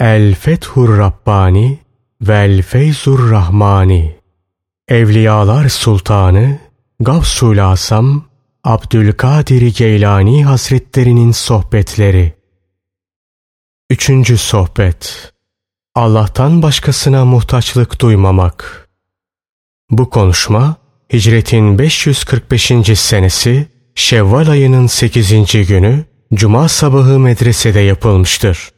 El Fethur Rabbani Vel Feyzur Rahmani Evliyalar Sultanı Gavsul Asam Abdülkadir Geylani Hazretlerinin Sohbetleri Üçüncü Sohbet Allah'tan başkasına muhtaçlık duymamak Bu konuşma Hicretin 545. senesi Şevval ayının 8. günü Cuma sabahı medresede yapılmıştır.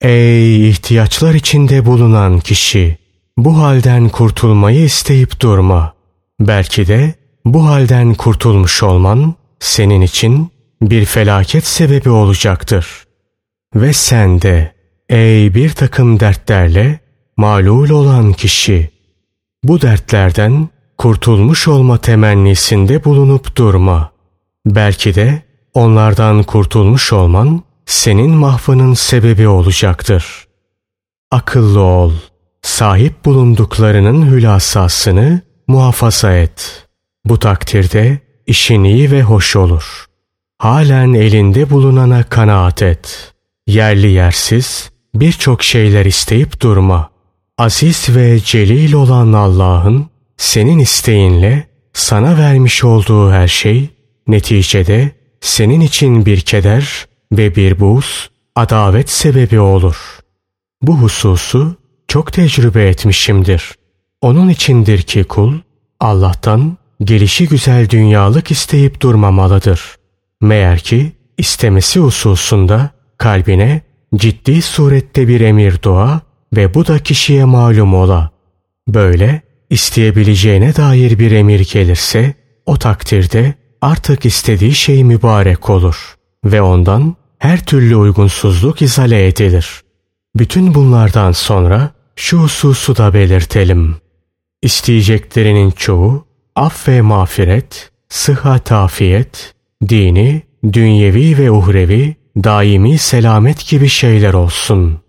Ey ihtiyaçlar içinde bulunan kişi! Bu halden kurtulmayı isteyip durma. Belki de bu halden kurtulmuş olman senin için bir felaket sebebi olacaktır. Ve sen de ey bir takım dertlerle malul olan kişi! Bu dertlerden kurtulmuş olma temennisinde bulunup durma. Belki de onlardan kurtulmuş olman senin mahvının sebebi olacaktır. Akıllı ol. Sahip bulunduklarının hülasasını muhafaza et. Bu takdirde işin iyi ve hoş olur. Halen elinde bulunana kanaat et. Yerli yersiz birçok şeyler isteyip durma. Aziz ve celil olan Allah'ın senin isteğinle sana vermiş olduğu her şey neticede senin için bir keder ve bir buğz, adavet sebebi olur. Bu hususu çok tecrübe etmişimdir. Onun içindir ki kul Allah'tan gelişi güzel dünyalık isteyip durmamalıdır. Meğer ki istemesi hususunda kalbine ciddi surette bir emir dua ve bu da kişiye malum ola. Böyle isteyebileceğine dair bir emir gelirse o takdirde artık istediği şey mübarek olur ve ondan her türlü uygunsuzluk izale edilir. Bütün bunlardan sonra şu hususu da belirtelim. İsteyeceklerinin çoğu af ve mağfiret, sıhhat afiyet, dini, dünyevi ve uhrevi, daimi selamet gibi şeyler olsun.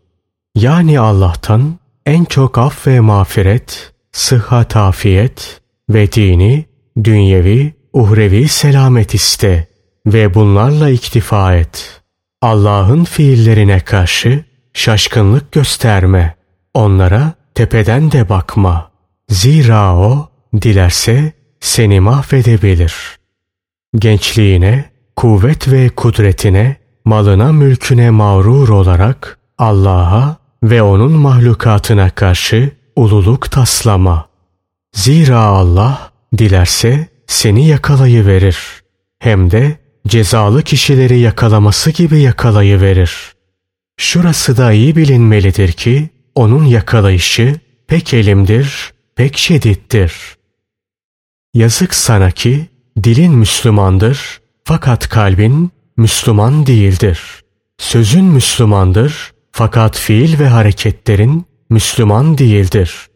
Yani Allah'tan en çok af ve mağfiret, sıhhat afiyet ve dini, dünyevi, uhrevi selamet iste ve bunlarla iktifa et. Allah'ın fiillerine karşı şaşkınlık gösterme. Onlara tepeden de bakma. Zira o dilerse seni mahvedebilir. Gençliğine, kuvvet ve kudretine, malına mülküne mağrur olarak Allah'a ve onun mahlukatına karşı ululuk taslama. Zira Allah dilerse seni yakalayıverir. Hem de cezalı kişileri yakalaması gibi yakalayıverir. Şurası da iyi bilinmelidir ki onun yakalayışı pek elimdir, pek şedittir. Yazık sana ki dilin Müslümandır fakat kalbin Müslüman değildir. Sözün Müslümandır fakat fiil ve hareketlerin Müslüman değildir.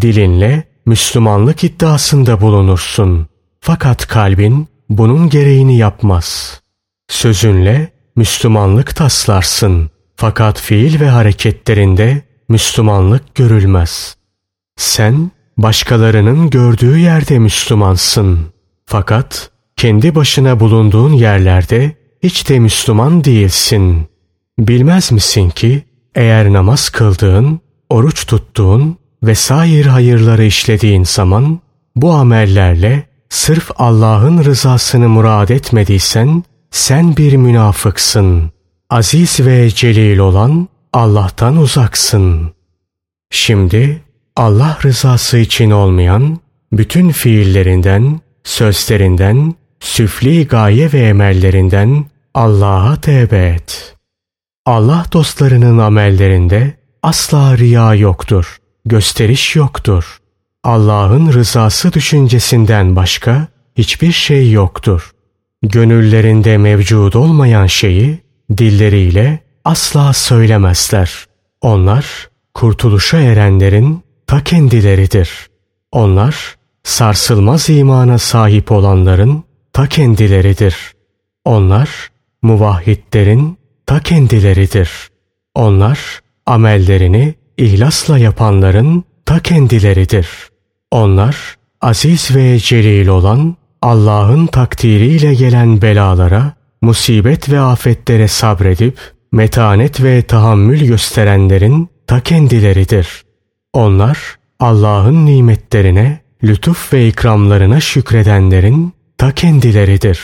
Dilinle Müslümanlık iddiasında bulunursun. Fakat kalbin bunun gereğini yapmaz. Sözünle Müslümanlık taslarsın. Fakat fiil ve hareketlerinde Müslümanlık görülmez. Sen başkalarının gördüğü yerde Müslümansın. Fakat kendi başına bulunduğun yerlerde hiç de Müslüman değilsin. Bilmez misin ki eğer namaz kıldığın, oruç tuttuğun vesaire hayırları işlediğin zaman bu amellerle sırf Allah'ın rızasını murad etmediysen sen bir münafıksın. Aziz ve celil olan Allah'tan uzaksın. Şimdi Allah rızası için olmayan bütün fiillerinden, sözlerinden, süfli gaye ve emellerinden Allah'a tevbe et. Allah dostlarının amellerinde asla riya yoktur, gösteriş yoktur. Allah'ın rızası düşüncesinden başka hiçbir şey yoktur. Gönüllerinde mevcud olmayan şeyi dilleriyle asla söylemezler. Onlar kurtuluşa erenlerin ta kendileridir. Onlar sarsılmaz imana sahip olanların ta kendileridir. Onlar muvahhidlerin ta kendileridir. Onlar amellerini ihlasla yapanların ta kendileridir. Onlar aziz ve celil olan Allah'ın takdiriyle gelen belalara, musibet ve afetlere sabredip metanet ve tahammül gösterenlerin ta kendileridir. Onlar Allah'ın nimetlerine, lütuf ve ikramlarına şükredenlerin ta kendileridir.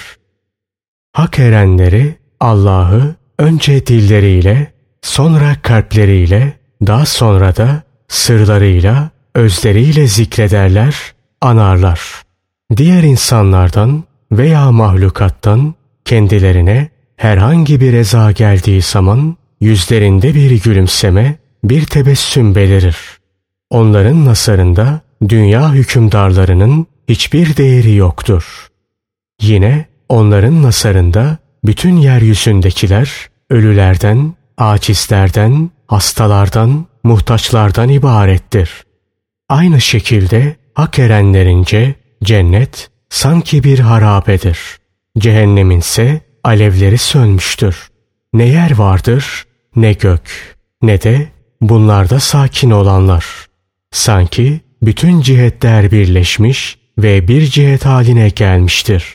Hak erenleri Allah'ı önce dilleriyle, sonra kalpleriyle, daha sonra da sırlarıyla, özleriyle zikrederler, anarlar. Diğer insanlardan veya mahlukattan kendilerine herhangi bir eza geldiği zaman yüzlerinde bir gülümseme, bir tebessüm belirir. Onların nasarında dünya hükümdarlarının hiçbir değeri yoktur. Yine onların nasarında bütün yeryüzündekiler ölülerden, acizlerden, hastalardan, muhtaçlardan ibarettir. Aynı şekilde hak erenlerince cennet sanki bir harabedir. Cehennemin ise alevleri sönmüştür. Ne yer vardır, ne gök, ne de bunlarda sakin olanlar. Sanki bütün cihetler birleşmiş ve bir cihet haline gelmiştir.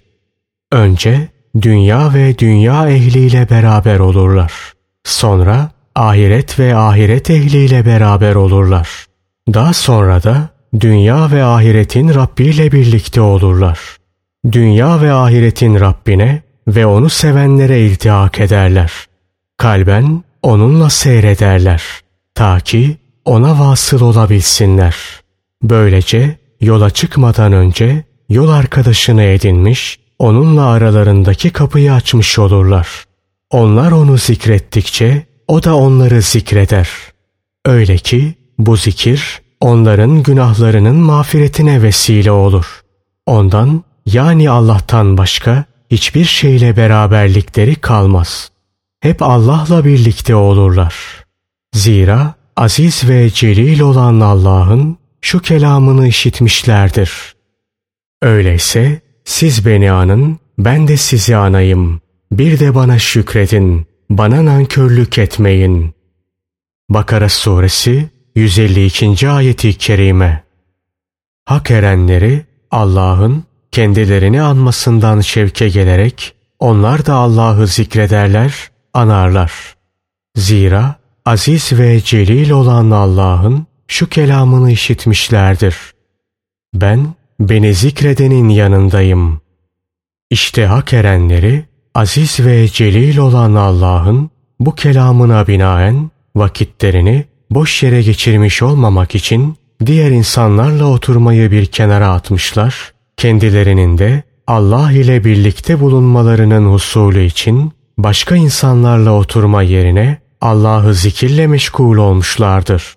Önce dünya ve dünya ehliyle beraber olurlar. Sonra ahiret ve ahiret ehliyle beraber olurlar. Daha sonra da dünya ve ahiretin Rabbi ile birlikte olurlar. Dünya ve ahiretin Rabbine ve onu sevenlere iltihak ederler. Kalben onunla seyrederler. Ta ki ona vasıl olabilsinler. Böylece yola çıkmadan önce yol arkadaşını edinmiş, onunla aralarındaki kapıyı açmış olurlar. Onlar onu zikrettikçe o da onları zikreder. Öyle ki bu zikir onların günahlarının mağfiretine vesile olur. Ondan yani Allah'tan başka hiçbir şeyle beraberlikleri kalmaz. Hep Allah'la birlikte olurlar. Zira aziz ve celil olan Allah'ın şu kelamını işitmişlerdir. Öyleyse siz beni anın, ben de sizi anayım. Bir de bana şükredin, bana nankörlük etmeyin. Bakara suresi 152. ayeti kerime. Hak erenleri Allah'ın kendilerini anmasından şevke gelerek onlar da Allah'ı zikrederler, anarlar. Zira aziz ve celil olan Allah'ın şu kelamını işitmişlerdir. Ben beni zikredenin yanındayım. İşte hak erenleri aziz ve celil olan Allah'ın bu kelamına binaen vakitlerini boş yere geçirmiş olmamak için diğer insanlarla oturmayı bir kenara atmışlar, kendilerinin de Allah ile birlikte bulunmalarının husulü için başka insanlarla oturma yerine Allah'ı zikirle meşgul olmuşlardır.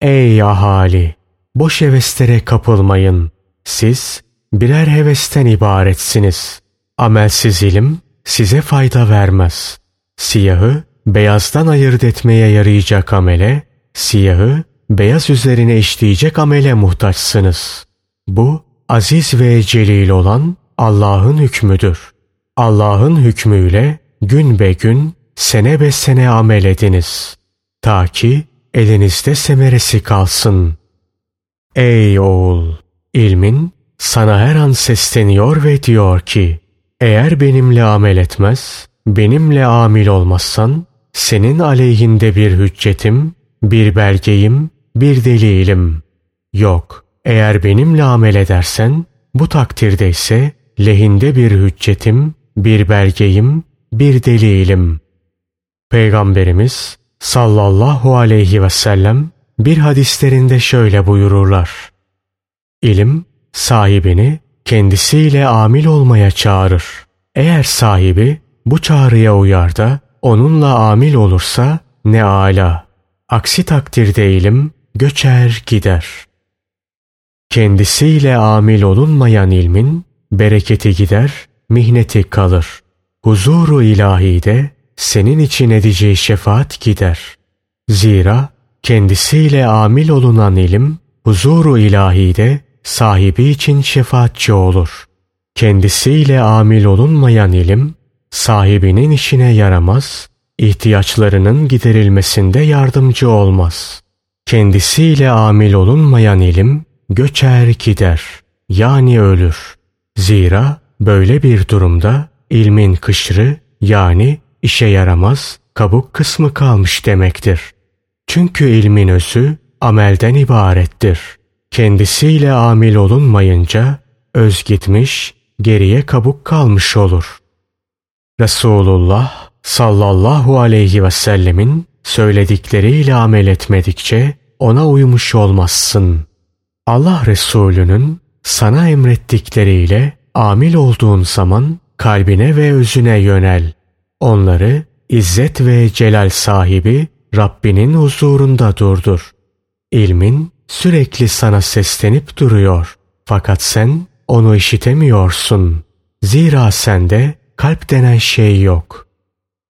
Ey ahali! Boş heveslere kapılmayın. Siz birer hevesten ibaretsiniz. Amelsiz ilim size fayda vermez. Siyahı beyazdan ayırt etmeye yarayacak amele, siyahı beyaz üzerine işleyecek amele muhtaçsınız. Bu aziz ve celil olan Allah'ın hükmüdür. Allah'ın hükmüyle gün be gün, sene be sene amel ediniz. Ta ki elinizde semeresi kalsın. Ey oğul! ilmin sana her an sesleniyor ve diyor ki, eğer benimle amel etmez, benimle amil olmazsan, senin aleyhinde bir hüccetim, bir belgeyim, bir delilim. Yok, eğer benimle amel edersen, bu takdirde ise lehinde bir hüccetim, bir belgeyim, bir delilim. Peygamberimiz sallallahu aleyhi ve sellem bir hadislerinde şöyle buyururlar. İlim sahibini kendisiyle amil olmaya çağırır. Eğer sahibi bu çağrıya uyar da onunla amil olursa ne ala. Aksi takdirde ilim göçer gider. Kendisiyle amil olunmayan ilmin bereketi gider, mihneti kalır. Huzuru ilahide senin için edeceği şefaat gider. Zira kendisiyle amil olunan ilim huzuru ilahide sahibi için şefaatçi olur. Kendisiyle amil olunmayan ilim sahibinin işine yaramaz, ihtiyaçlarının giderilmesinde yardımcı olmaz. Kendisiyle amil olunmayan ilim göçer gider yani ölür. Zira böyle bir durumda ilmin kışrı yani işe yaramaz, kabuk kısmı kalmış demektir. Çünkü ilmin özü amelden ibarettir. Kendisiyle amil olunmayınca öz gitmiş, geriye kabuk kalmış olur. Resulullah sallallahu aleyhi ve sellemin söyledikleriyle amel etmedikçe ona uymuş olmazsın. Allah Resulü'nün sana emrettikleriyle amil olduğun zaman kalbine ve özüne yönel. Onları İzzet ve celal sahibi Rabbinin huzurunda durdur. İlmin sürekli sana seslenip duruyor. Fakat sen onu işitemiyorsun. Zira sende kalp denen şey yok.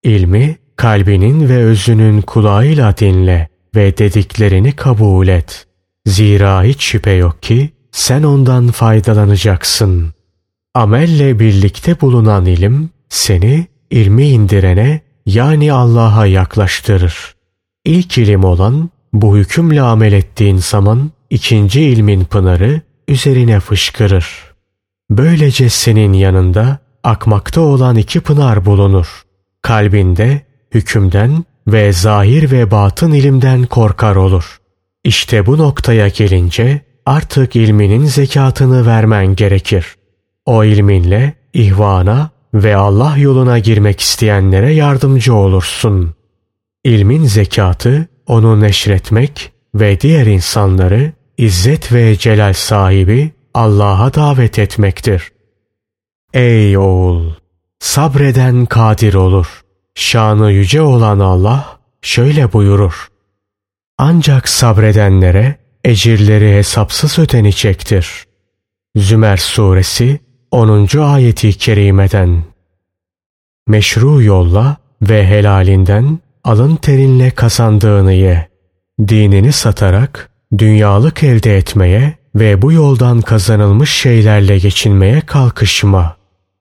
İlmi kalbinin ve özünün kulağıyla dinle ve dediklerini kabul et. Zira hiç şüphe yok ki sen ondan faydalanacaksın. Amelle birlikte bulunan ilim seni ilmi indirene yani Allah'a yaklaştırır. İlk ilim olan bu hükümle amel ettiğin zaman ikinci ilmin pınarı üzerine fışkırır. Böylece senin yanında akmakta olan iki pınar bulunur. Kalbinde hükümden ve zahir ve batın ilimden korkar olur. İşte bu noktaya gelince artık ilminin zekatını vermen gerekir. O ilminle ihvana ve Allah yoluna girmek isteyenlere yardımcı olursun. İlmin zekatı onu neşretmek ve diğer insanları izzet ve celal sahibi Allah'a davet etmektir. Ey oğul! Sabreden kadir olur. Şanı yüce olan Allah şöyle buyurur. Ancak sabredenlere ecirleri hesapsız ödenecektir. Zümer Suresi 10. ayeti kerimeden Meşru yolla ve helalinden alın terinle kazandığını ye. Dinini satarak dünyalık elde etmeye ve bu yoldan kazanılmış şeylerle geçinmeye kalkışma.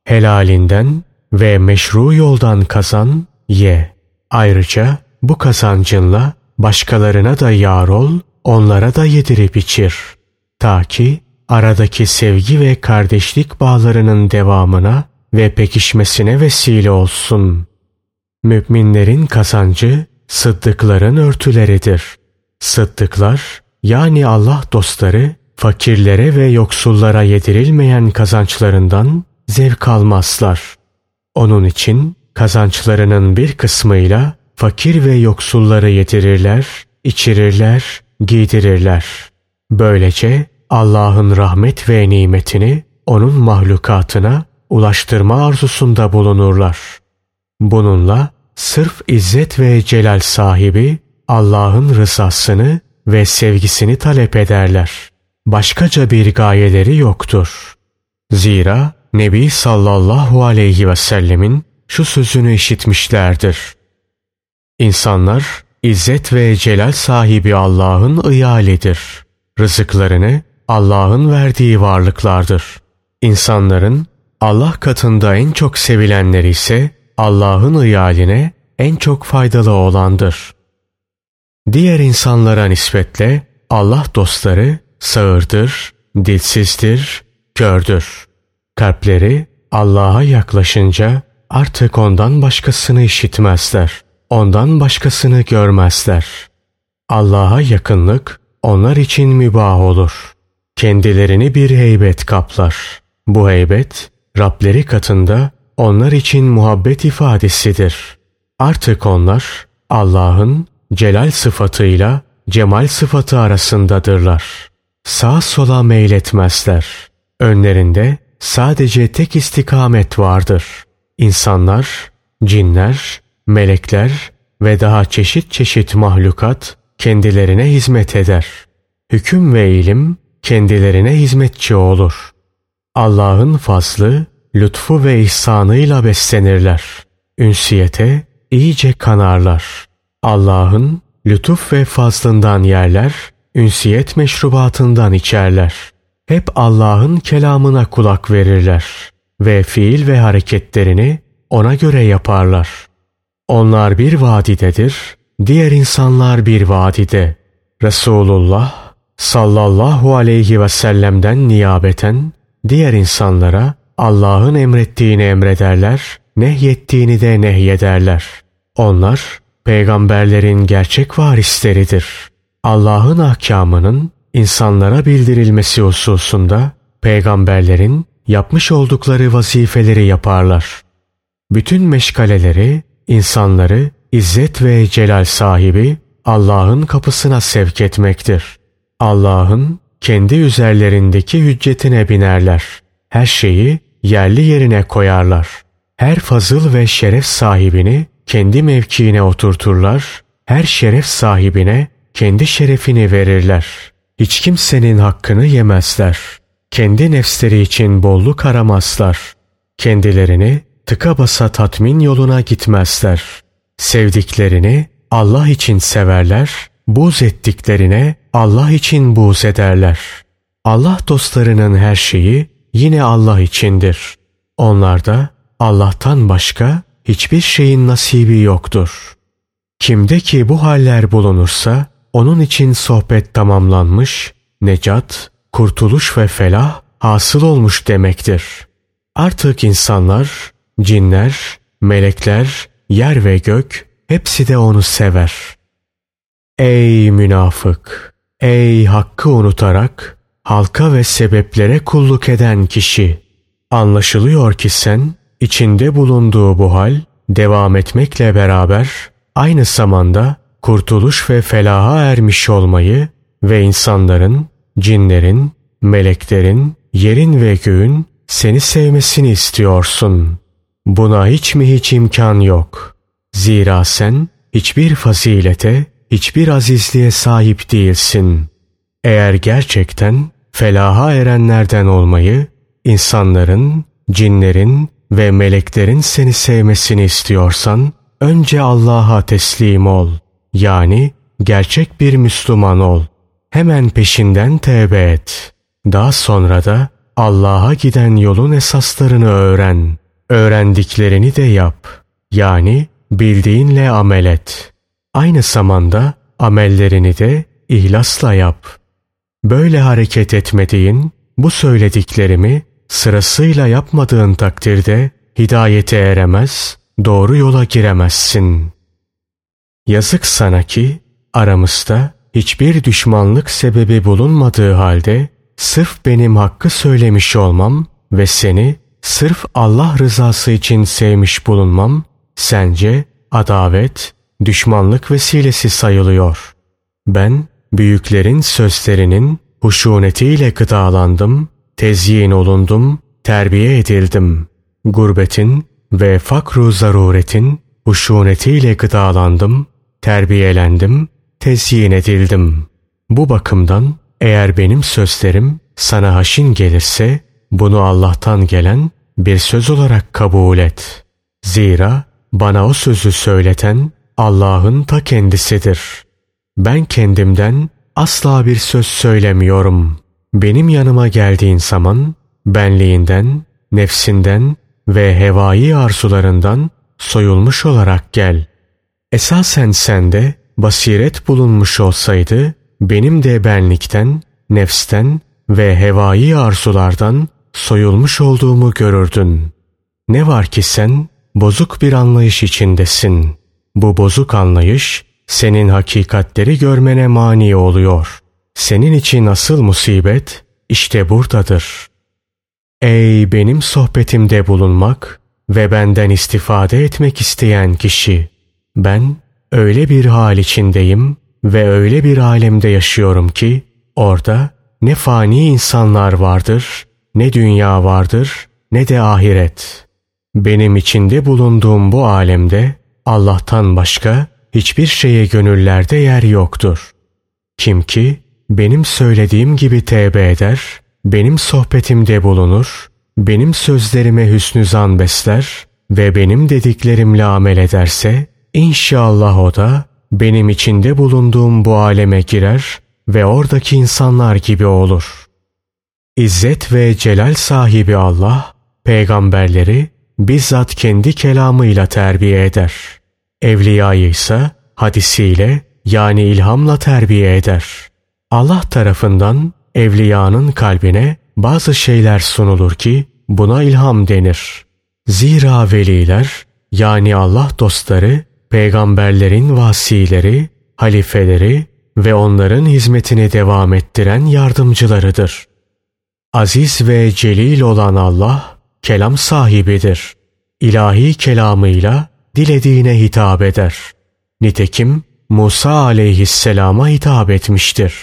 Helalinden ve meşru yoldan kazan, ye. Ayrıca bu kazancınla başkalarına da yar ol, onlara da yedirip içir. Ta ki aradaki sevgi ve kardeşlik bağlarının devamına ve pekişmesine vesile olsun. Müminlerin kazancı sıddıkların örtüleridir. Sıddıklar yani Allah dostları fakirlere ve yoksullara yedirilmeyen kazançlarından zevk almazlar. Onun için kazançlarının bir kısmıyla fakir ve yoksulları yedirirler, içirirler, giydirirler. Böylece Allah'ın rahmet ve nimetini onun mahlukatına ulaştırma arzusunda bulunurlar. Bununla sırf izzet ve celal sahibi Allah'ın rızasını ve sevgisini talep ederler. Başkaca bir gayeleri yoktur. Zira Nebi sallallahu aleyhi ve sellemin şu sözünü işitmişlerdir. İnsanlar izzet ve celal sahibi Allah'ın iyalidir. Rızıklarını Allah'ın verdiği varlıklardır. İnsanların Allah katında en çok sevilenleri ise Allah'ın iyaline en çok faydalı olandır. Diğer insanlara nispetle Allah dostları sağırdır, dilsizdir, kördür. Kalpleri Allah'a yaklaşınca artık ondan başkasını işitmezler. Ondan başkasını görmezler. Allah'a yakınlık onlar için mübah olur. Kendilerini bir heybet kaplar. Bu heybet Rableri katında onlar için muhabbet ifadesidir. Artık onlar Allah'ın celal sıfatıyla cemal sıfatı arasındadırlar. Sağ sola meyletmezler. Önlerinde sadece tek istikamet vardır. İnsanlar, cinler, melekler ve daha çeşit çeşit mahlukat kendilerine hizmet eder. Hüküm ve ilim kendilerine hizmetçi olur. Allah'ın fazlı, lütfu ve ihsanıyla beslenirler. Ünsiyete iyice kanarlar. Allah'ın lütuf ve fazlından yerler, ünsiyet meşrubatından içerler. Hep Allah'ın kelamına kulak verirler ve fiil ve hareketlerini ona göre yaparlar. Onlar bir vadidedir, diğer insanlar bir vadide. Resulullah sallallahu aleyhi ve sellem'den niyabeten diğer insanlara Allah'ın emrettiğini emrederler, nehyettiğini de nehyederler. Onlar peygamberlerin gerçek varisleridir. Allah'ın ahkamının insanlara bildirilmesi hususunda peygamberlerin yapmış oldukları vazifeleri yaparlar. Bütün meşgaleleri insanları izzet ve celal sahibi Allah'ın kapısına sevk etmektir. Allah'ın kendi üzerlerindeki hüccetine binerler. Her şeyi yerli yerine koyarlar. Her fazıl ve şeref sahibini kendi mevkiine oturturlar. Her şeref sahibine kendi şerefini verirler. Hiç kimsenin hakkını yemezler. Kendi nefsleri için bolluk aramazlar. Kendilerini tıka basa tatmin yoluna gitmezler. Sevdiklerini Allah için severler, buz ettiklerine Allah için buz ederler. Allah dostlarının her şeyi yine Allah içindir. Onlarda Allah'tan başka hiçbir şeyin nasibi yoktur. Kimde ki bu haller bulunursa onun için sohbet tamamlanmış, necat, kurtuluş ve felah hasıl olmuş demektir. Artık insanlar, cinler, melekler, yer ve gök hepsi de onu sever. Ey münafık! Ey hakkı unutarak halka ve sebeplere kulluk eden kişi! Anlaşılıyor ki sen içinde bulunduğu bu hal devam etmekle beraber aynı zamanda kurtuluş ve felaha ermiş olmayı ve insanların, cinlerin, meleklerin, yerin ve göğün seni sevmesini istiyorsun. Buna hiç mi hiç imkan yok. Zira sen hiçbir fazilete, hiçbir azizliğe sahip değilsin. Eğer gerçekten felaha erenlerden olmayı, insanların, cinlerin ve meleklerin seni sevmesini istiyorsan, önce Allah'a teslim ol. Yani gerçek bir Müslüman ol. Hemen peşinden tevbe et. Daha sonra da Allah'a giden yolun esaslarını öğren. Öğrendiklerini de yap. Yani bildiğinle amel et. Aynı zamanda amellerini de ihlasla yap. Böyle hareket etmediğin, bu söylediklerimi sırasıyla yapmadığın takdirde hidayete eremez, doğru yola giremezsin. Yazık sana ki aramızda hiçbir düşmanlık sebebi bulunmadığı halde sırf benim hakkı söylemiş olmam ve seni sırf Allah rızası için sevmiş bulunmam sence adavet, düşmanlık vesilesi sayılıyor. Ben büyüklerin sözlerinin huşunetiyle gıdalandım, tezyin olundum, terbiye edildim. Gurbetin ve fakru zaruretin huşunetiyle gıdalandım, terbiyelendim, tezyin edildim. Bu bakımdan eğer benim sözlerim sana haşin gelirse bunu Allah'tan gelen bir söz olarak kabul et. Zira bana o sözü söyleten Allah'ın ta kendisidir. Ben kendimden asla bir söz söylemiyorum. Benim yanıma geldiğin zaman benliğinden, nefsinden ve hevai arzularından soyulmuş olarak gel. Esasen sende basiret bulunmuş olsaydı benim de benlikten, nefsten ve hevai arzulardan soyulmuş olduğumu görürdün. Ne var ki sen bozuk bir anlayış içindesin. Bu bozuk anlayış senin hakikatleri görmene mani oluyor. Senin için asıl musibet işte buradadır. Ey benim sohbetimde bulunmak ve benden istifade etmek isteyen kişi! Ben öyle bir hal içindeyim ve öyle bir alemde yaşıyorum ki orada ne fani insanlar vardır, ne dünya vardır, ne de ahiret. Benim içinde bulunduğum bu alemde Allah'tan başka hiçbir şeye gönüllerde yer yoktur. Kim ki benim söylediğim gibi tevbe eder, benim sohbetimde bulunur, benim sözlerime hüsnü zan besler ve benim dediklerimle amel ederse, inşallah o da benim içinde bulunduğum bu aleme girer ve oradaki insanlar gibi olur. İzzet ve celal sahibi Allah, peygamberleri bizzat kendi kelamıyla terbiye eder. Evliyayı ise hadisiyle yani ilhamla terbiye eder. Allah tarafından evliyanın kalbine bazı şeyler sunulur ki buna ilham denir. Zira veliler yani Allah dostları peygamberlerin vasileri, halifeleri ve onların hizmetini devam ettiren yardımcılarıdır. Aziz ve celil olan Allah, kelam sahibidir. İlahi kelamıyla dilediğine hitap eder. Nitekim Musa aleyhisselama hitap etmiştir.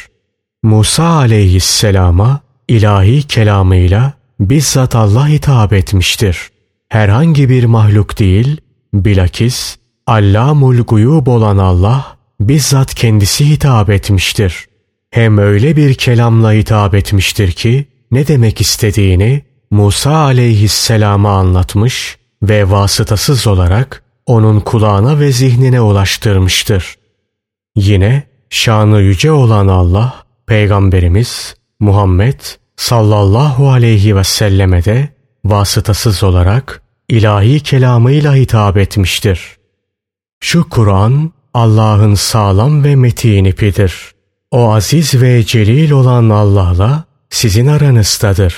Musa aleyhisselama ilahi kelamıyla bizzat Allah hitap etmiştir. Herhangi bir mahluk değil, bilakis Allamul guyub olan Allah bizzat kendisi hitap etmiştir. Hem öyle bir kelamla hitap etmiştir ki ne demek istediğini Musa aleyhisselama anlatmış ve vasıtasız olarak onun kulağına ve zihnine ulaştırmıştır. Yine şanı yüce olan Allah, Peygamberimiz Muhammed sallallahu aleyhi ve selleme de vasıtasız olarak ilahi kelamıyla hitap etmiştir. Şu Kur'an Allah'ın sağlam ve metin ipidir. O aziz ve celil olan Allah'la sizin aranızdadır.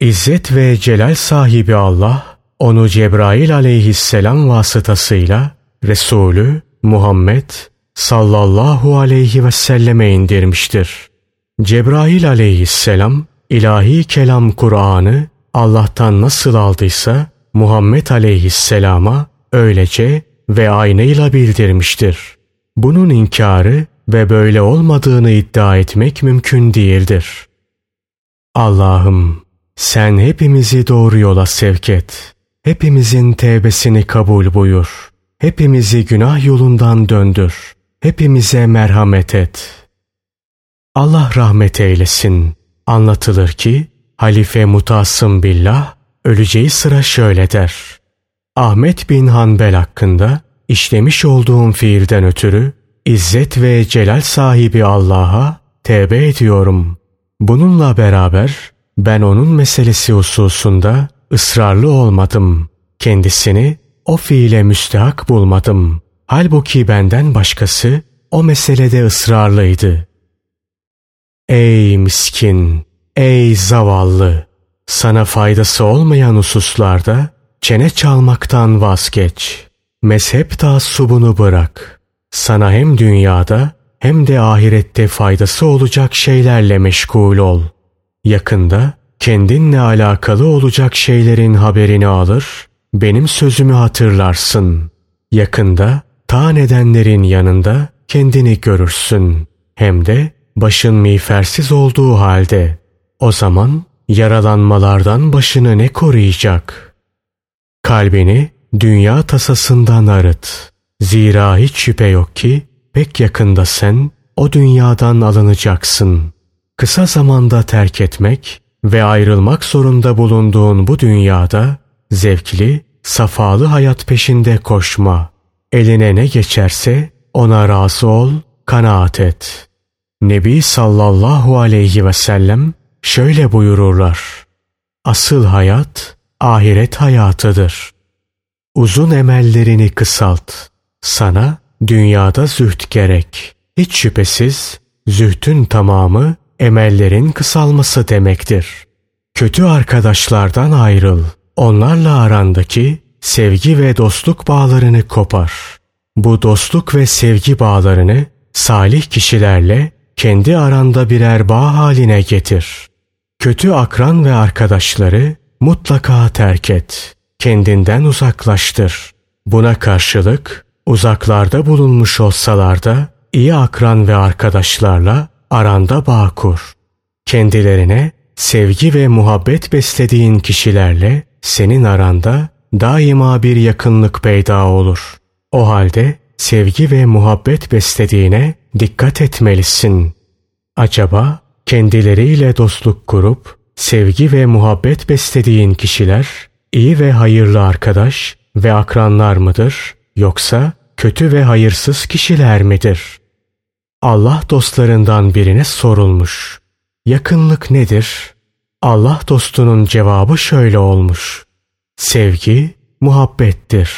İzzet ve celal sahibi Allah, onu Cebrail aleyhisselam vasıtasıyla Resulü Muhammed sallallahu aleyhi ve selleme indirmiştir. Cebrail aleyhisselam ilahi kelam Kur'an'ı Allah'tan nasıl aldıysa Muhammed aleyhisselama öylece ve aynıyla bildirmiştir. Bunun inkarı ve böyle olmadığını iddia etmek mümkün değildir. Allah'ım sen hepimizi doğru yola sevk et. Hepimizin tevbesini kabul buyur. Hepimizi günah yolundan döndür. Hepimize merhamet et. Allah rahmet eylesin. Anlatılır ki Halife Mutasım Billah öleceği sıra şöyle der. Ahmet bin Hanbel hakkında işlemiş olduğum fiilden ötürü İzzet ve celal sahibi Allah'a tevbe ediyorum. Bununla beraber ben onun meselesi hususunda ısrarlı olmadım. Kendisini o fiile müstehak bulmadım. Halbuki benden başkası o meselede ısrarlıydı. Ey miskin, ey zavallı! Sana faydası olmayan hususlarda çene çalmaktan vazgeç. Mezhep taassubunu bırak. Sana hem dünyada hem de ahirette faydası olacak şeylerle meşgul ol. Yakında kendinle alakalı olacak şeylerin haberini alır, benim sözümü hatırlarsın. Yakında ta nedenlerin yanında kendini görürsün. Hem de başın miğfersiz olduğu halde. O zaman yaralanmalardan başını ne koruyacak? Kalbini dünya tasasından arıt. Zira hiç şüphe yok ki pek yakında sen o dünyadan alınacaksın. Kısa zamanda terk etmek ve ayrılmak zorunda bulunduğun bu dünyada zevkli, safalı hayat peşinde koşma. Eline ne geçerse ona razı ol, kanaat et. Nebi sallallahu aleyhi ve sellem şöyle buyururlar. Asıl hayat ahiret hayatıdır. Uzun emellerini kısalt. Sana dünyada züht gerek. Hiç şüphesiz zühtün tamamı emellerin kısalması demektir. Kötü arkadaşlardan ayrıl. Onlarla arandaki sevgi ve dostluk bağlarını kopar. Bu dostluk ve sevgi bağlarını salih kişilerle kendi aranda birer bağ haline getir. Kötü akran ve arkadaşları mutlaka terk et. Kendinden uzaklaştır. Buna karşılık uzaklarda bulunmuş olsalar da iyi akran ve arkadaşlarla aranda bağ kur. Kendilerine sevgi ve muhabbet beslediğin kişilerle senin aranda daima bir yakınlık peyda olur. O halde sevgi ve muhabbet beslediğine dikkat etmelisin. Acaba kendileriyle dostluk kurup sevgi ve muhabbet beslediğin kişiler iyi ve hayırlı arkadaş ve akranlar mıdır yoksa kötü ve hayırsız kişiler midir? Allah dostlarından birine sorulmuş. Yakınlık nedir? Allah dostunun cevabı şöyle olmuş. Sevgi muhabbettir.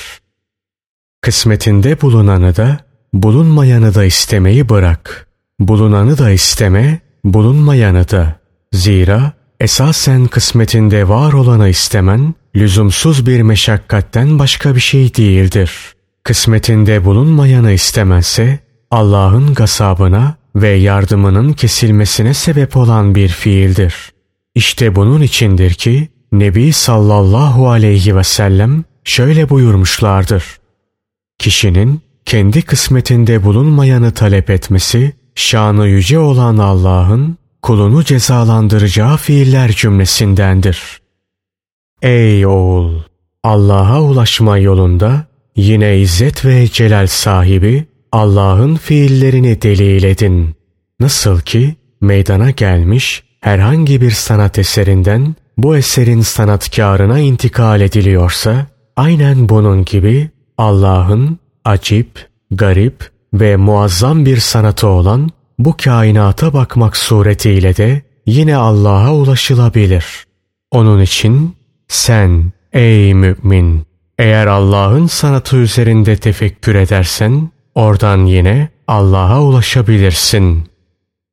Kısmetinde bulunanı da bulunmayanı da istemeyi bırak. Bulunanı da isteme, bulunmayanı da. Zira esasen kısmetinde var olanı istemen lüzumsuz bir meşakkatten başka bir şey değildir. kısmetinde bulunmayanı istemezse Allah'ın gasabına ve yardımının kesilmesine sebep olan bir fiildir. İşte bunun içindir ki Nebi sallallahu aleyhi ve sellem şöyle buyurmuşlardır. Kişinin kendi kısmetinde bulunmayanı talep etmesi, şanı yüce olan Allah'ın kulunu cezalandıracağı fiiller cümlesindendir. Ey oğul! Allah'a ulaşma yolunda yine izzet ve celal sahibi Allah'ın fiillerini delil edin. Nasıl ki meydana gelmiş herhangi bir sanat eserinden bu eserin sanatkarına intikal ediliyorsa, aynen bunun gibi Allah'ın acip, garip ve muazzam bir sanatı olan bu kainata bakmak suretiyle de yine Allah'a ulaşılabilir. Onun için sen ey mümin eğer Allah'ın sanatı üzerinde tefekkür edersen oradan yine Allah'a ulaşabilirsin.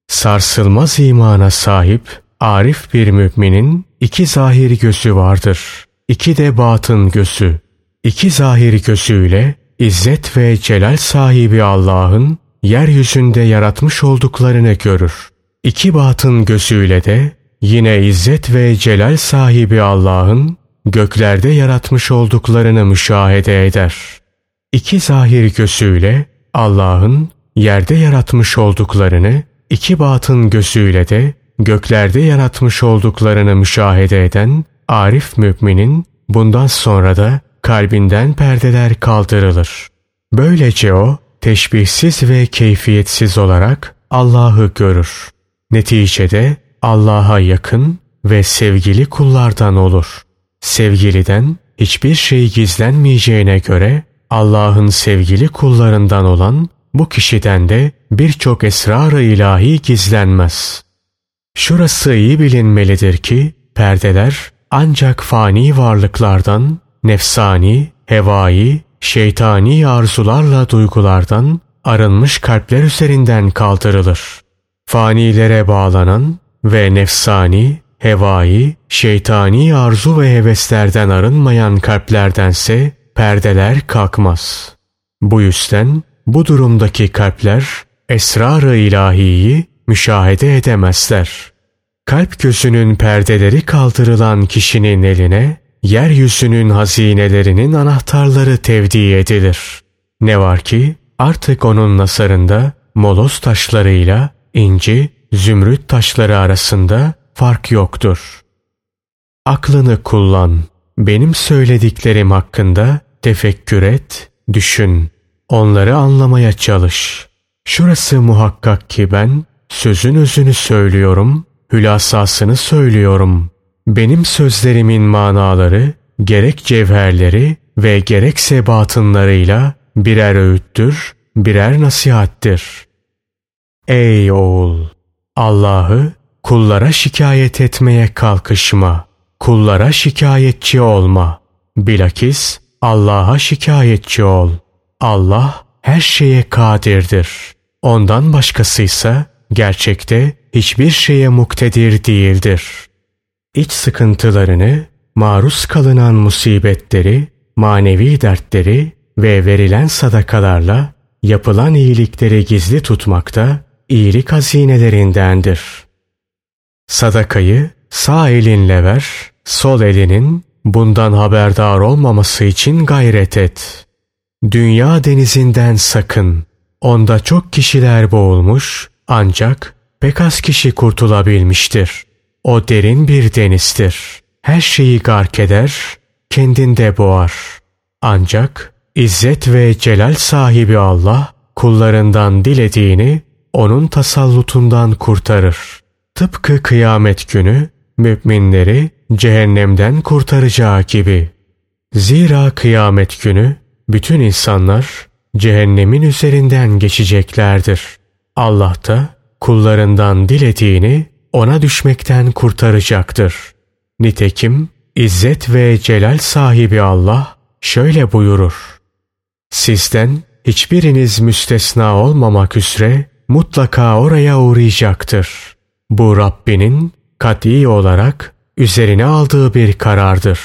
Sarsılmaz imana sahip arif bir müminin iki zahir gözü vardır. İki de batın gözü. İki zahir gözüyle İzzet ve celal sahibi Allah'ın yeryüzünde yaratmış olduklarını görür. İki batın gözüyle de yine İzzet ve celal sahibi Allah'ın göklerde yaratmış olduklarını müşahede eder. İki zahir gözüyle Allah'ın yerde yaratmış olduklarını, iki batın gözüyle de göklerde yaratmış olduklarını müşahede eden arif müminin bundan sonra da kalbinden perdeler kaldırılır. Böylece o teşbihsiz ve keyfiyetsiz olarak Allah'ı görür. Neticede Allah'a yakın ve sevgili kullardan olur. Sevgiliden hiçbir şey gizlenmeyeceğine göre Allah'ın sevgili kullarından olan bu kişiden de birçok esrar-ı ilahi gizlenmez. Şurası iyi bilinmelidir ki perdeler ancak fani varlıklardan, nefsani, hevai, şeytani arzularla duygulardan arınmış kalpler üzerinden kaldırılır. Fanilere bağlanan ve nefsani, hevai, şeytani arzu ve heveslerden arınmayan kalplerdense perdeler kalkmaz. Bu yüzden bu durumdaki kalpler esrar-ı ilahiyi müşahede edemezler. Kalp gözünün perdeleri kaldırılan kişinin eline yeryüzünün hazinelerinin anahtarları tevdi edilir. Ne var ki artık onun nasarında molos taşlarıyla inci, zümrüt taşları arasında fark yoktur. Aklını kullan. Benim söylediklerim hakkında tefekkür et, düşün. Onları anlamaya çalış. Şurası muhakkak ki ben sözün özünü söylüyorum, hülasasını söylüyorum. Benim sözlerimin manaları gerek cevherleri ve gerekse batınlarıyla birer öğüttür, birer nasihattir. Ey oğul! Allah'ı kullara şikayet etmeye kalkışma. Kullara şikayetçi olma. Bilakis Allah'a şikayetçi ol. Allah her şeye kadirdir. Ondan başkasıysa gerçekte hiçbir şeye muktedir değildir. İç sıkıntılarını, maruz kalınan musibetleri, manevi dertleri ve verilen sadakalarla yapılan iyilikleri gizli tutmakta iyilik hazinelerindendir. Sadakayı sağ elinle ver, sol elinin bundan haberdar olmaması için gayret et. Dünya denizinden sakın. Onda çok kişiler boğulmuş ancak pek az kişi kurtulabilmiştir. O derin bir denizdir. Her şeyi gark eder, kendinde boğar. Ancak İzzet ve celal sahibi Allah kullarından dilediğini onun tasallutundan kurtarır. Tıpkı kıyamet günü müminleri cehennemden kurtaracağı gibi. Zira kıyamet günü bütün insanlar cehennemin üzerinden geçeceklerdir. Allah da kullarından dilediğini ona düşmekten kurtaracaktır. Nitekim İzzet ve Celal sahibi Allah şöyle buyurur. Sizden hiçbiriniz müstesna olmamak üzere mutlaka oraya uğrayacaktır. Bu Rabbinin kat'i olarak üzerine aldığı bir karardır.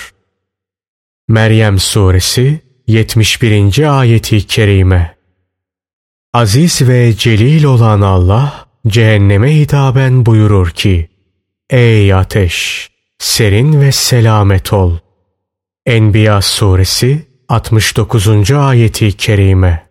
Meryem Suresi 71. ayeti kerime Aziz ve celil olan Allah cehenneme hitaben buyurur ki Ey ateş! Serin ve selamet ol. Enbiya suresi 69. ayeti kerime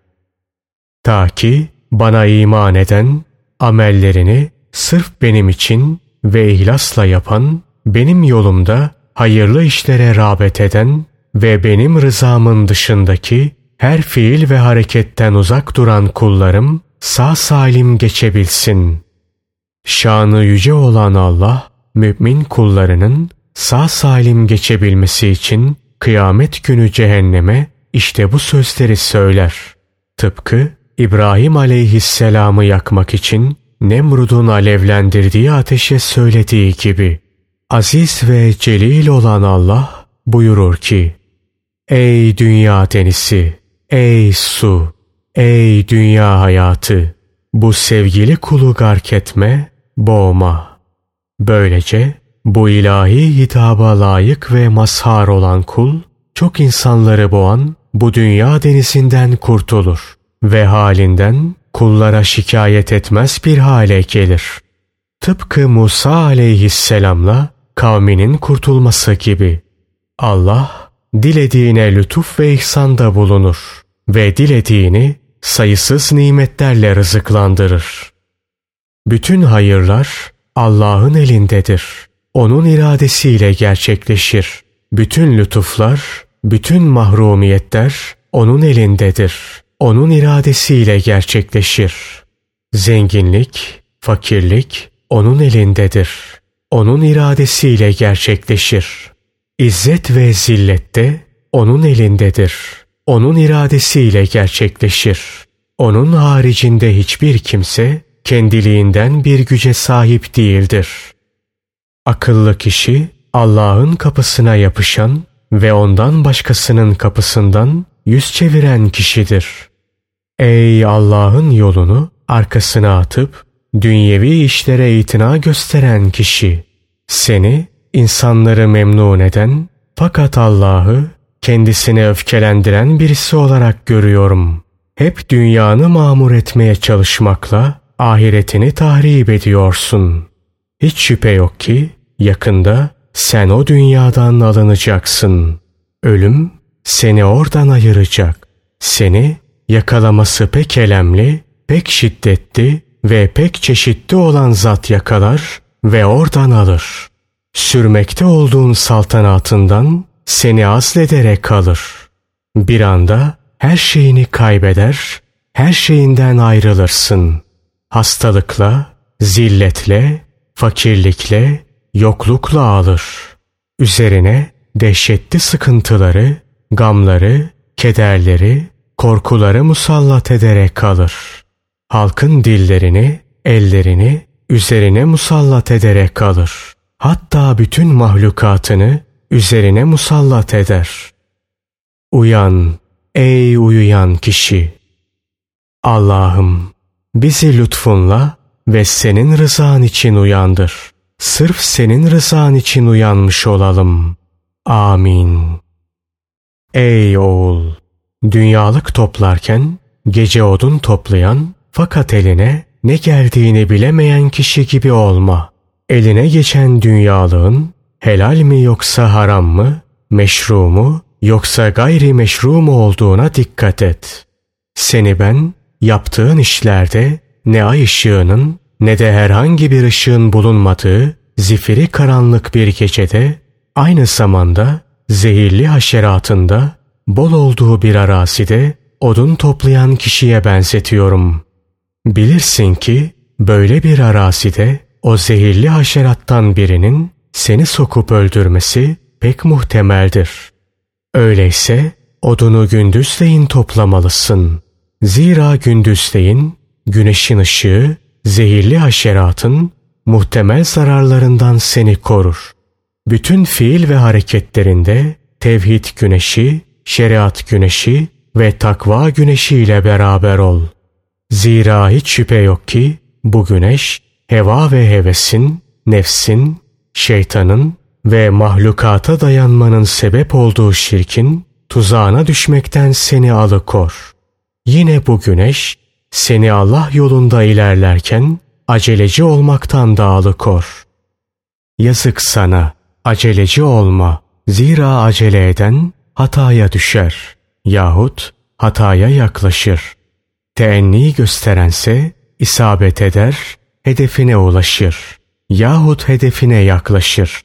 Ta ki bana iman eden, amellerini sırf benim için ve ihlasla yapan, benim yolumda hayırlı işlere rağbet eden ve benim rızamın dışındaki her fiil ve hareketten uzak duran kullarım sağ salim geçebilsin. Şanı yüce olan Allah, mümin kullarının sağ salim geçebilmesi için kıyamet günü cehenneme işte bu sözleri söyler. Tıpkı İbrahim aleyhisselamı yakmak için Nemrud'un alevlendirdiği ateşe söylediği gibi. Aziz ve celil olan Allah buyurur ki, Ey dünya denizi, ey su, ey dünya hayatı, bu sevgili kulu gark etme, boğma. Böylece bu ilahi hitaba layık ve mazhar olan kul, çok insanları boğan bu dünya denizinden kurtulur ve halinden kullara şikayet etmez bir hale gelir. Tıpkı Musa aleyhisselamla kavminin kurtulması gibi. Allah dilediğine lütuf ve ihsanda bulunur ve dilediğini sayısız nimetlerle rızıklandırır. Bütün hayırlar Allah'ın elindedir. Onun iradesiyle gerçekleşir. Bütün lütuflar, bütün mahrumiyetler O'nun elindedir. O'nun iradesiyle gerçekleşir. Zenginlik, fakirlik O'nun elindedir. O'nun iradesiyle gerçekleşir. İzzet ve zillette O'nun elindedir. O'nun iradesiyle gerçekleşir. O'nun haricinde hiçbir kimse kendiliğinden bir güce sahip değildir. Akıllı kişi Allah'ın kapısına yapışan ve ondan başkasının kapısından yüz çeviren kişidir. Ey Allah'ın yolunu arkasına atıp dünyevi işlere itina gösteren kişi! Seni insanları memnun eden fakat Allah'ı kendisine öfkelendiren birisi olarak görüyorum. Hep dünyanı mamur etmeye çalışmakla ahiretini tahrip ediyorsun. Hiç şüphe yok ki yakında sen o dünyadan alınacaksın. Ölüm seni oradan ayıracak. Seni yakalaması pek elemli, pek şiddetli ve pek çeşitli olan zat yakalar ve oradan alır. Sürmekte olduğun saltanatından seni azlederek kalır. Bir anda her şeyini kaybeder, her şeyinden ayrılırsın. Hastalıkla, zilletle, fakirlikle, yoklukla alır. Üzerine dehşetli sıkıntıları, gamları, kederleri, korkuları musallat ederek kalır. Halkın dillerini, ellerini üzerine musallat ederek kalır. Hatta bütün mahlukatını üzerine musallat eder. Uyan ey uyuyan kişi! Allah'ım bizi lütfunla ve senin rızan için uyandır. Sırf senin rızan için uyanmış olalım. Amin. Ey oğul! Dünyalık toplarken gece odun toplayan fakat eline ne geldiğini bilemeyen kişi gibi olma. Eline geçen dünyalığın helal mi yoksa haram mı, meşru mu yoksa gayri meşru mu olduğuna dikkat et. Seni ben yaptığın işlerde ne ay ışığının ne de herhangi bir ışığın bulunmadığı zifiri karanlık bir gecede aynı zamanda zehirli haşeratında bol olduğu bir arazide odun toplayan kişiye benzetiyorum. Bilirsin ki böyle bir arazide o zehirli haşerattan birinin seni sokup öldürmesi pek muhtemeldir. Öyleyse odunu gündüzleyin toplamalısın. Zira gündüzleyin güneşin ışığı zehirli haşeratın muhtemel zararlarından seni korur. Bütün fiil ve hareketlerinde tevhid güneşi, şeriat güneşi ve takva güneşi ile beraber ol. Zira hiç şüphe yok ki bu güneş heva ve hevesin, nefsin, şeytanın ve mahlukata dayanmanın sebep olduğu şirkin tuzağına düşmekten seni alıkor. Yine bu güneş seni Allah yolunda ilerlerken aceleci olmaktan da alıkor. Yazık sana, aceleci olma. Zira acele eden hataya düşer yahut hataya yaklaşır. Teenni gösterense isabet eder, hedefine ulaşır yahut hedefine yaklaşır.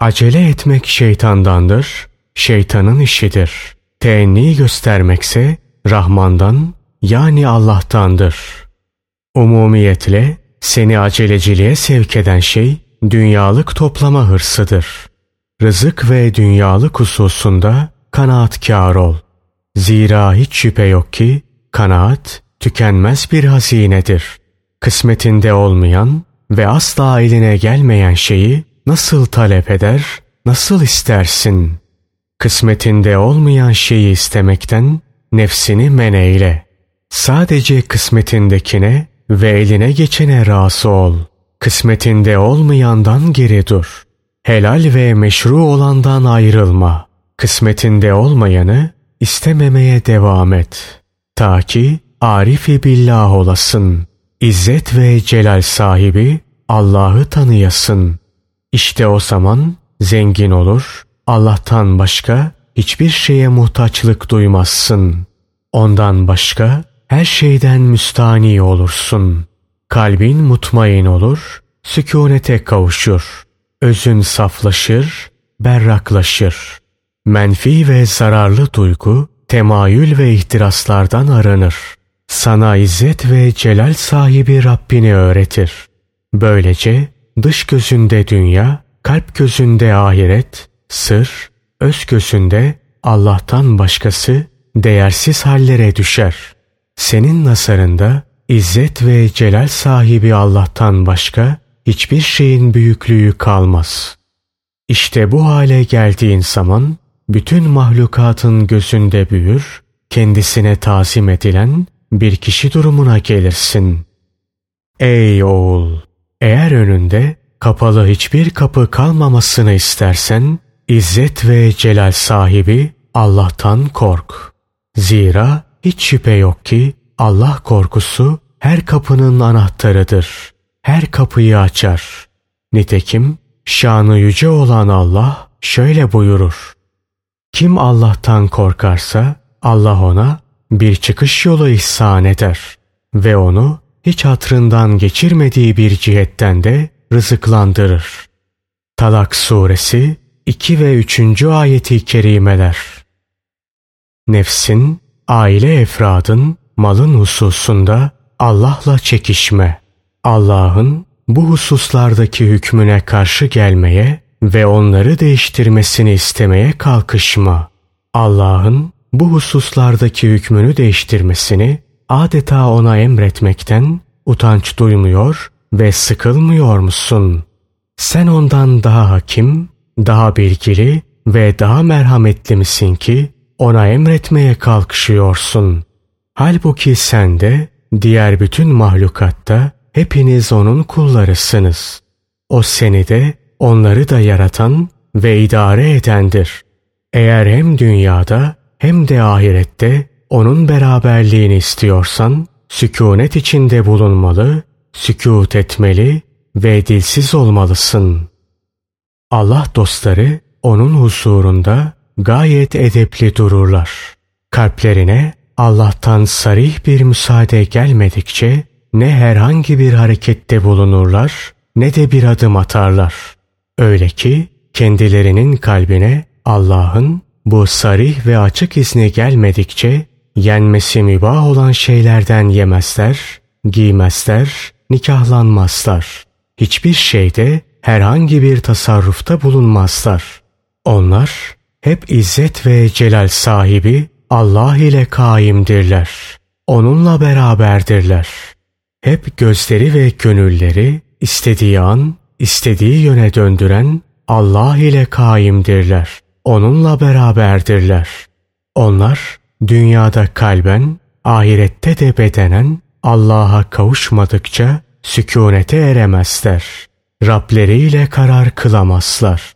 Acele etmek şeytandandır, şeytanın işidir. Teenni göstermekse Rahman'dan yani Allah'tandır. Umumiyetle seni aceleciliğe sevk eden şey dünyalık toplama hırsıdır. Rızık ve dünyalık hususunda kanaatkar ol. Zira hiç şüphe yok ki kanaat tükenmez bir hazinedir. Kısmetinde olmayan ve asla eline gelmeyen şeyi nasıl talep eder, nasıl istersin? Kısmetinde olmayan şeyi istemekten nefsini meneyle. Sadece kısmetindekine ve eline geçene razı ol. Kısmetinde olmayandan geri dur. Helal ve meşru olandan ayrılma. Kısmetinde olmayanı istememeye devam et. Ta ki arifi billah olasın. İzzet ve celal sahibi Allah'ı tanıyasın. İşte o zaman zengin olur, Allah'tan başka hiçbir şeye muhtaçlık duymazsın. Ondan başka her şeyden müstani olursun. Kalbin mutmain olur, sükunete kavuşur. Özün saflaşır, berraklaşır. Menfi ve zararlı duygu, temayül ve ihtiraslardan aranır. Sana izzet ve celal sahibi Rabbini öğretir. Böylece dış gözünde dünya, kalp gözünde ahiret, sır, öz gözünde Allah'tan başkası değersiz hallere düşer. Senin nazarında izzet ve celal sahibi Allah'tan başka hiçbir şeyin büyüklüğü kalmaz. İşte bu hale geldiğin zaman bütün mahlukatın gözünde büyür, kendisine tazim edilen bir kişi durumuna gelirsin. Ey oğul! Eğer önünde kapalı hiçbir kapı kalmamasını istersen, İzzet ve celal sahibi Allah'tan kork. Zira hiç şüphe yok ki Allah korkusu her kapının anahtarıdır. Her kapıyı açar. Nitekim şanı yüce olan Allah şöyle buyurur. Kim Allah'tan korkarsa Allah ona bir çıkış yolu ihsan eder ve onu hiç hatrından geçirmediği bir cihetten de rızıklandırır. Talak suresi 2 ve 3. ayeti kerimeler. Nefsin, aile efradın, malın hususunda Allah'la çekişme. Allah'ın bu hususlardaki hükmüne karşı gelmeye ve onları değiştirmesini istemeye kalkışma. Allah'ın bu hususlardaki hükmünü değiştirmesini adeta ona emretmekten utanç duymuyor ve sıkılmıyor musun? Sen ondan daha hakim, daha bilgili ve daha merhametli misin ki ona emretmeye kalkışıyorsun? Halbuki sen de diğer bütün mahlukatta hepiniz onun kullarısınız. O seni de onları da yaratan ve idare edendir. Eğer hem dünyada hem de ahirette onun beraberliğini istiyorsan sükunet içinde bulunmalı, sükut etmeli ve dilsiz olmalısın. Allah dostları onun huzurunda gayet edepli dururlar. Kalplerine Allah'tan sarih bir müsaade gelmedikçe ne herhangi bir harekette bulunurlar ne de bir adım atarlar. Öyle ki kendilerinin kalbine Allah'ın bu sarih ve açık izni gelmedikçe yenmesi mübah olan şeylerden yemezler, giymezler, nikahlanmazlar. Hiçbir şeyde herhangi bir tasarrufta bulunmazlar. Onlar hep izzet ve celal sahibi Allah ile kaimdirler. Onunla beraberdirler. Hep gözleri ve gönülleri istediği an, istediği yöne döndüren Allah ile kaimdirler. Onunla beraberdirler. Onlar dünyada kalben, ahirette de bedenen Allah'a kavuşmadıkça sükunete eremezler. Rableriyle karar kılamazlar.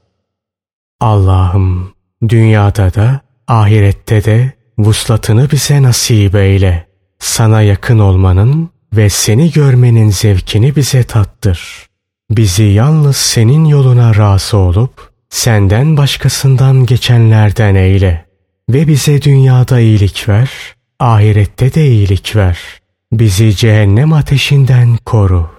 Allah'ım dünyada da ahirette de vuslatını bize nasip eyle. Sana yakın olmanın ve seni görmenin zevkini bize tattır. Bizi yalnız senin yoluna razı olup senden başkasından geçenlerden eyle ve bize dünyada iyilik ver, ahirette de iyilik ver. Bizi cehennem ateşinden koru.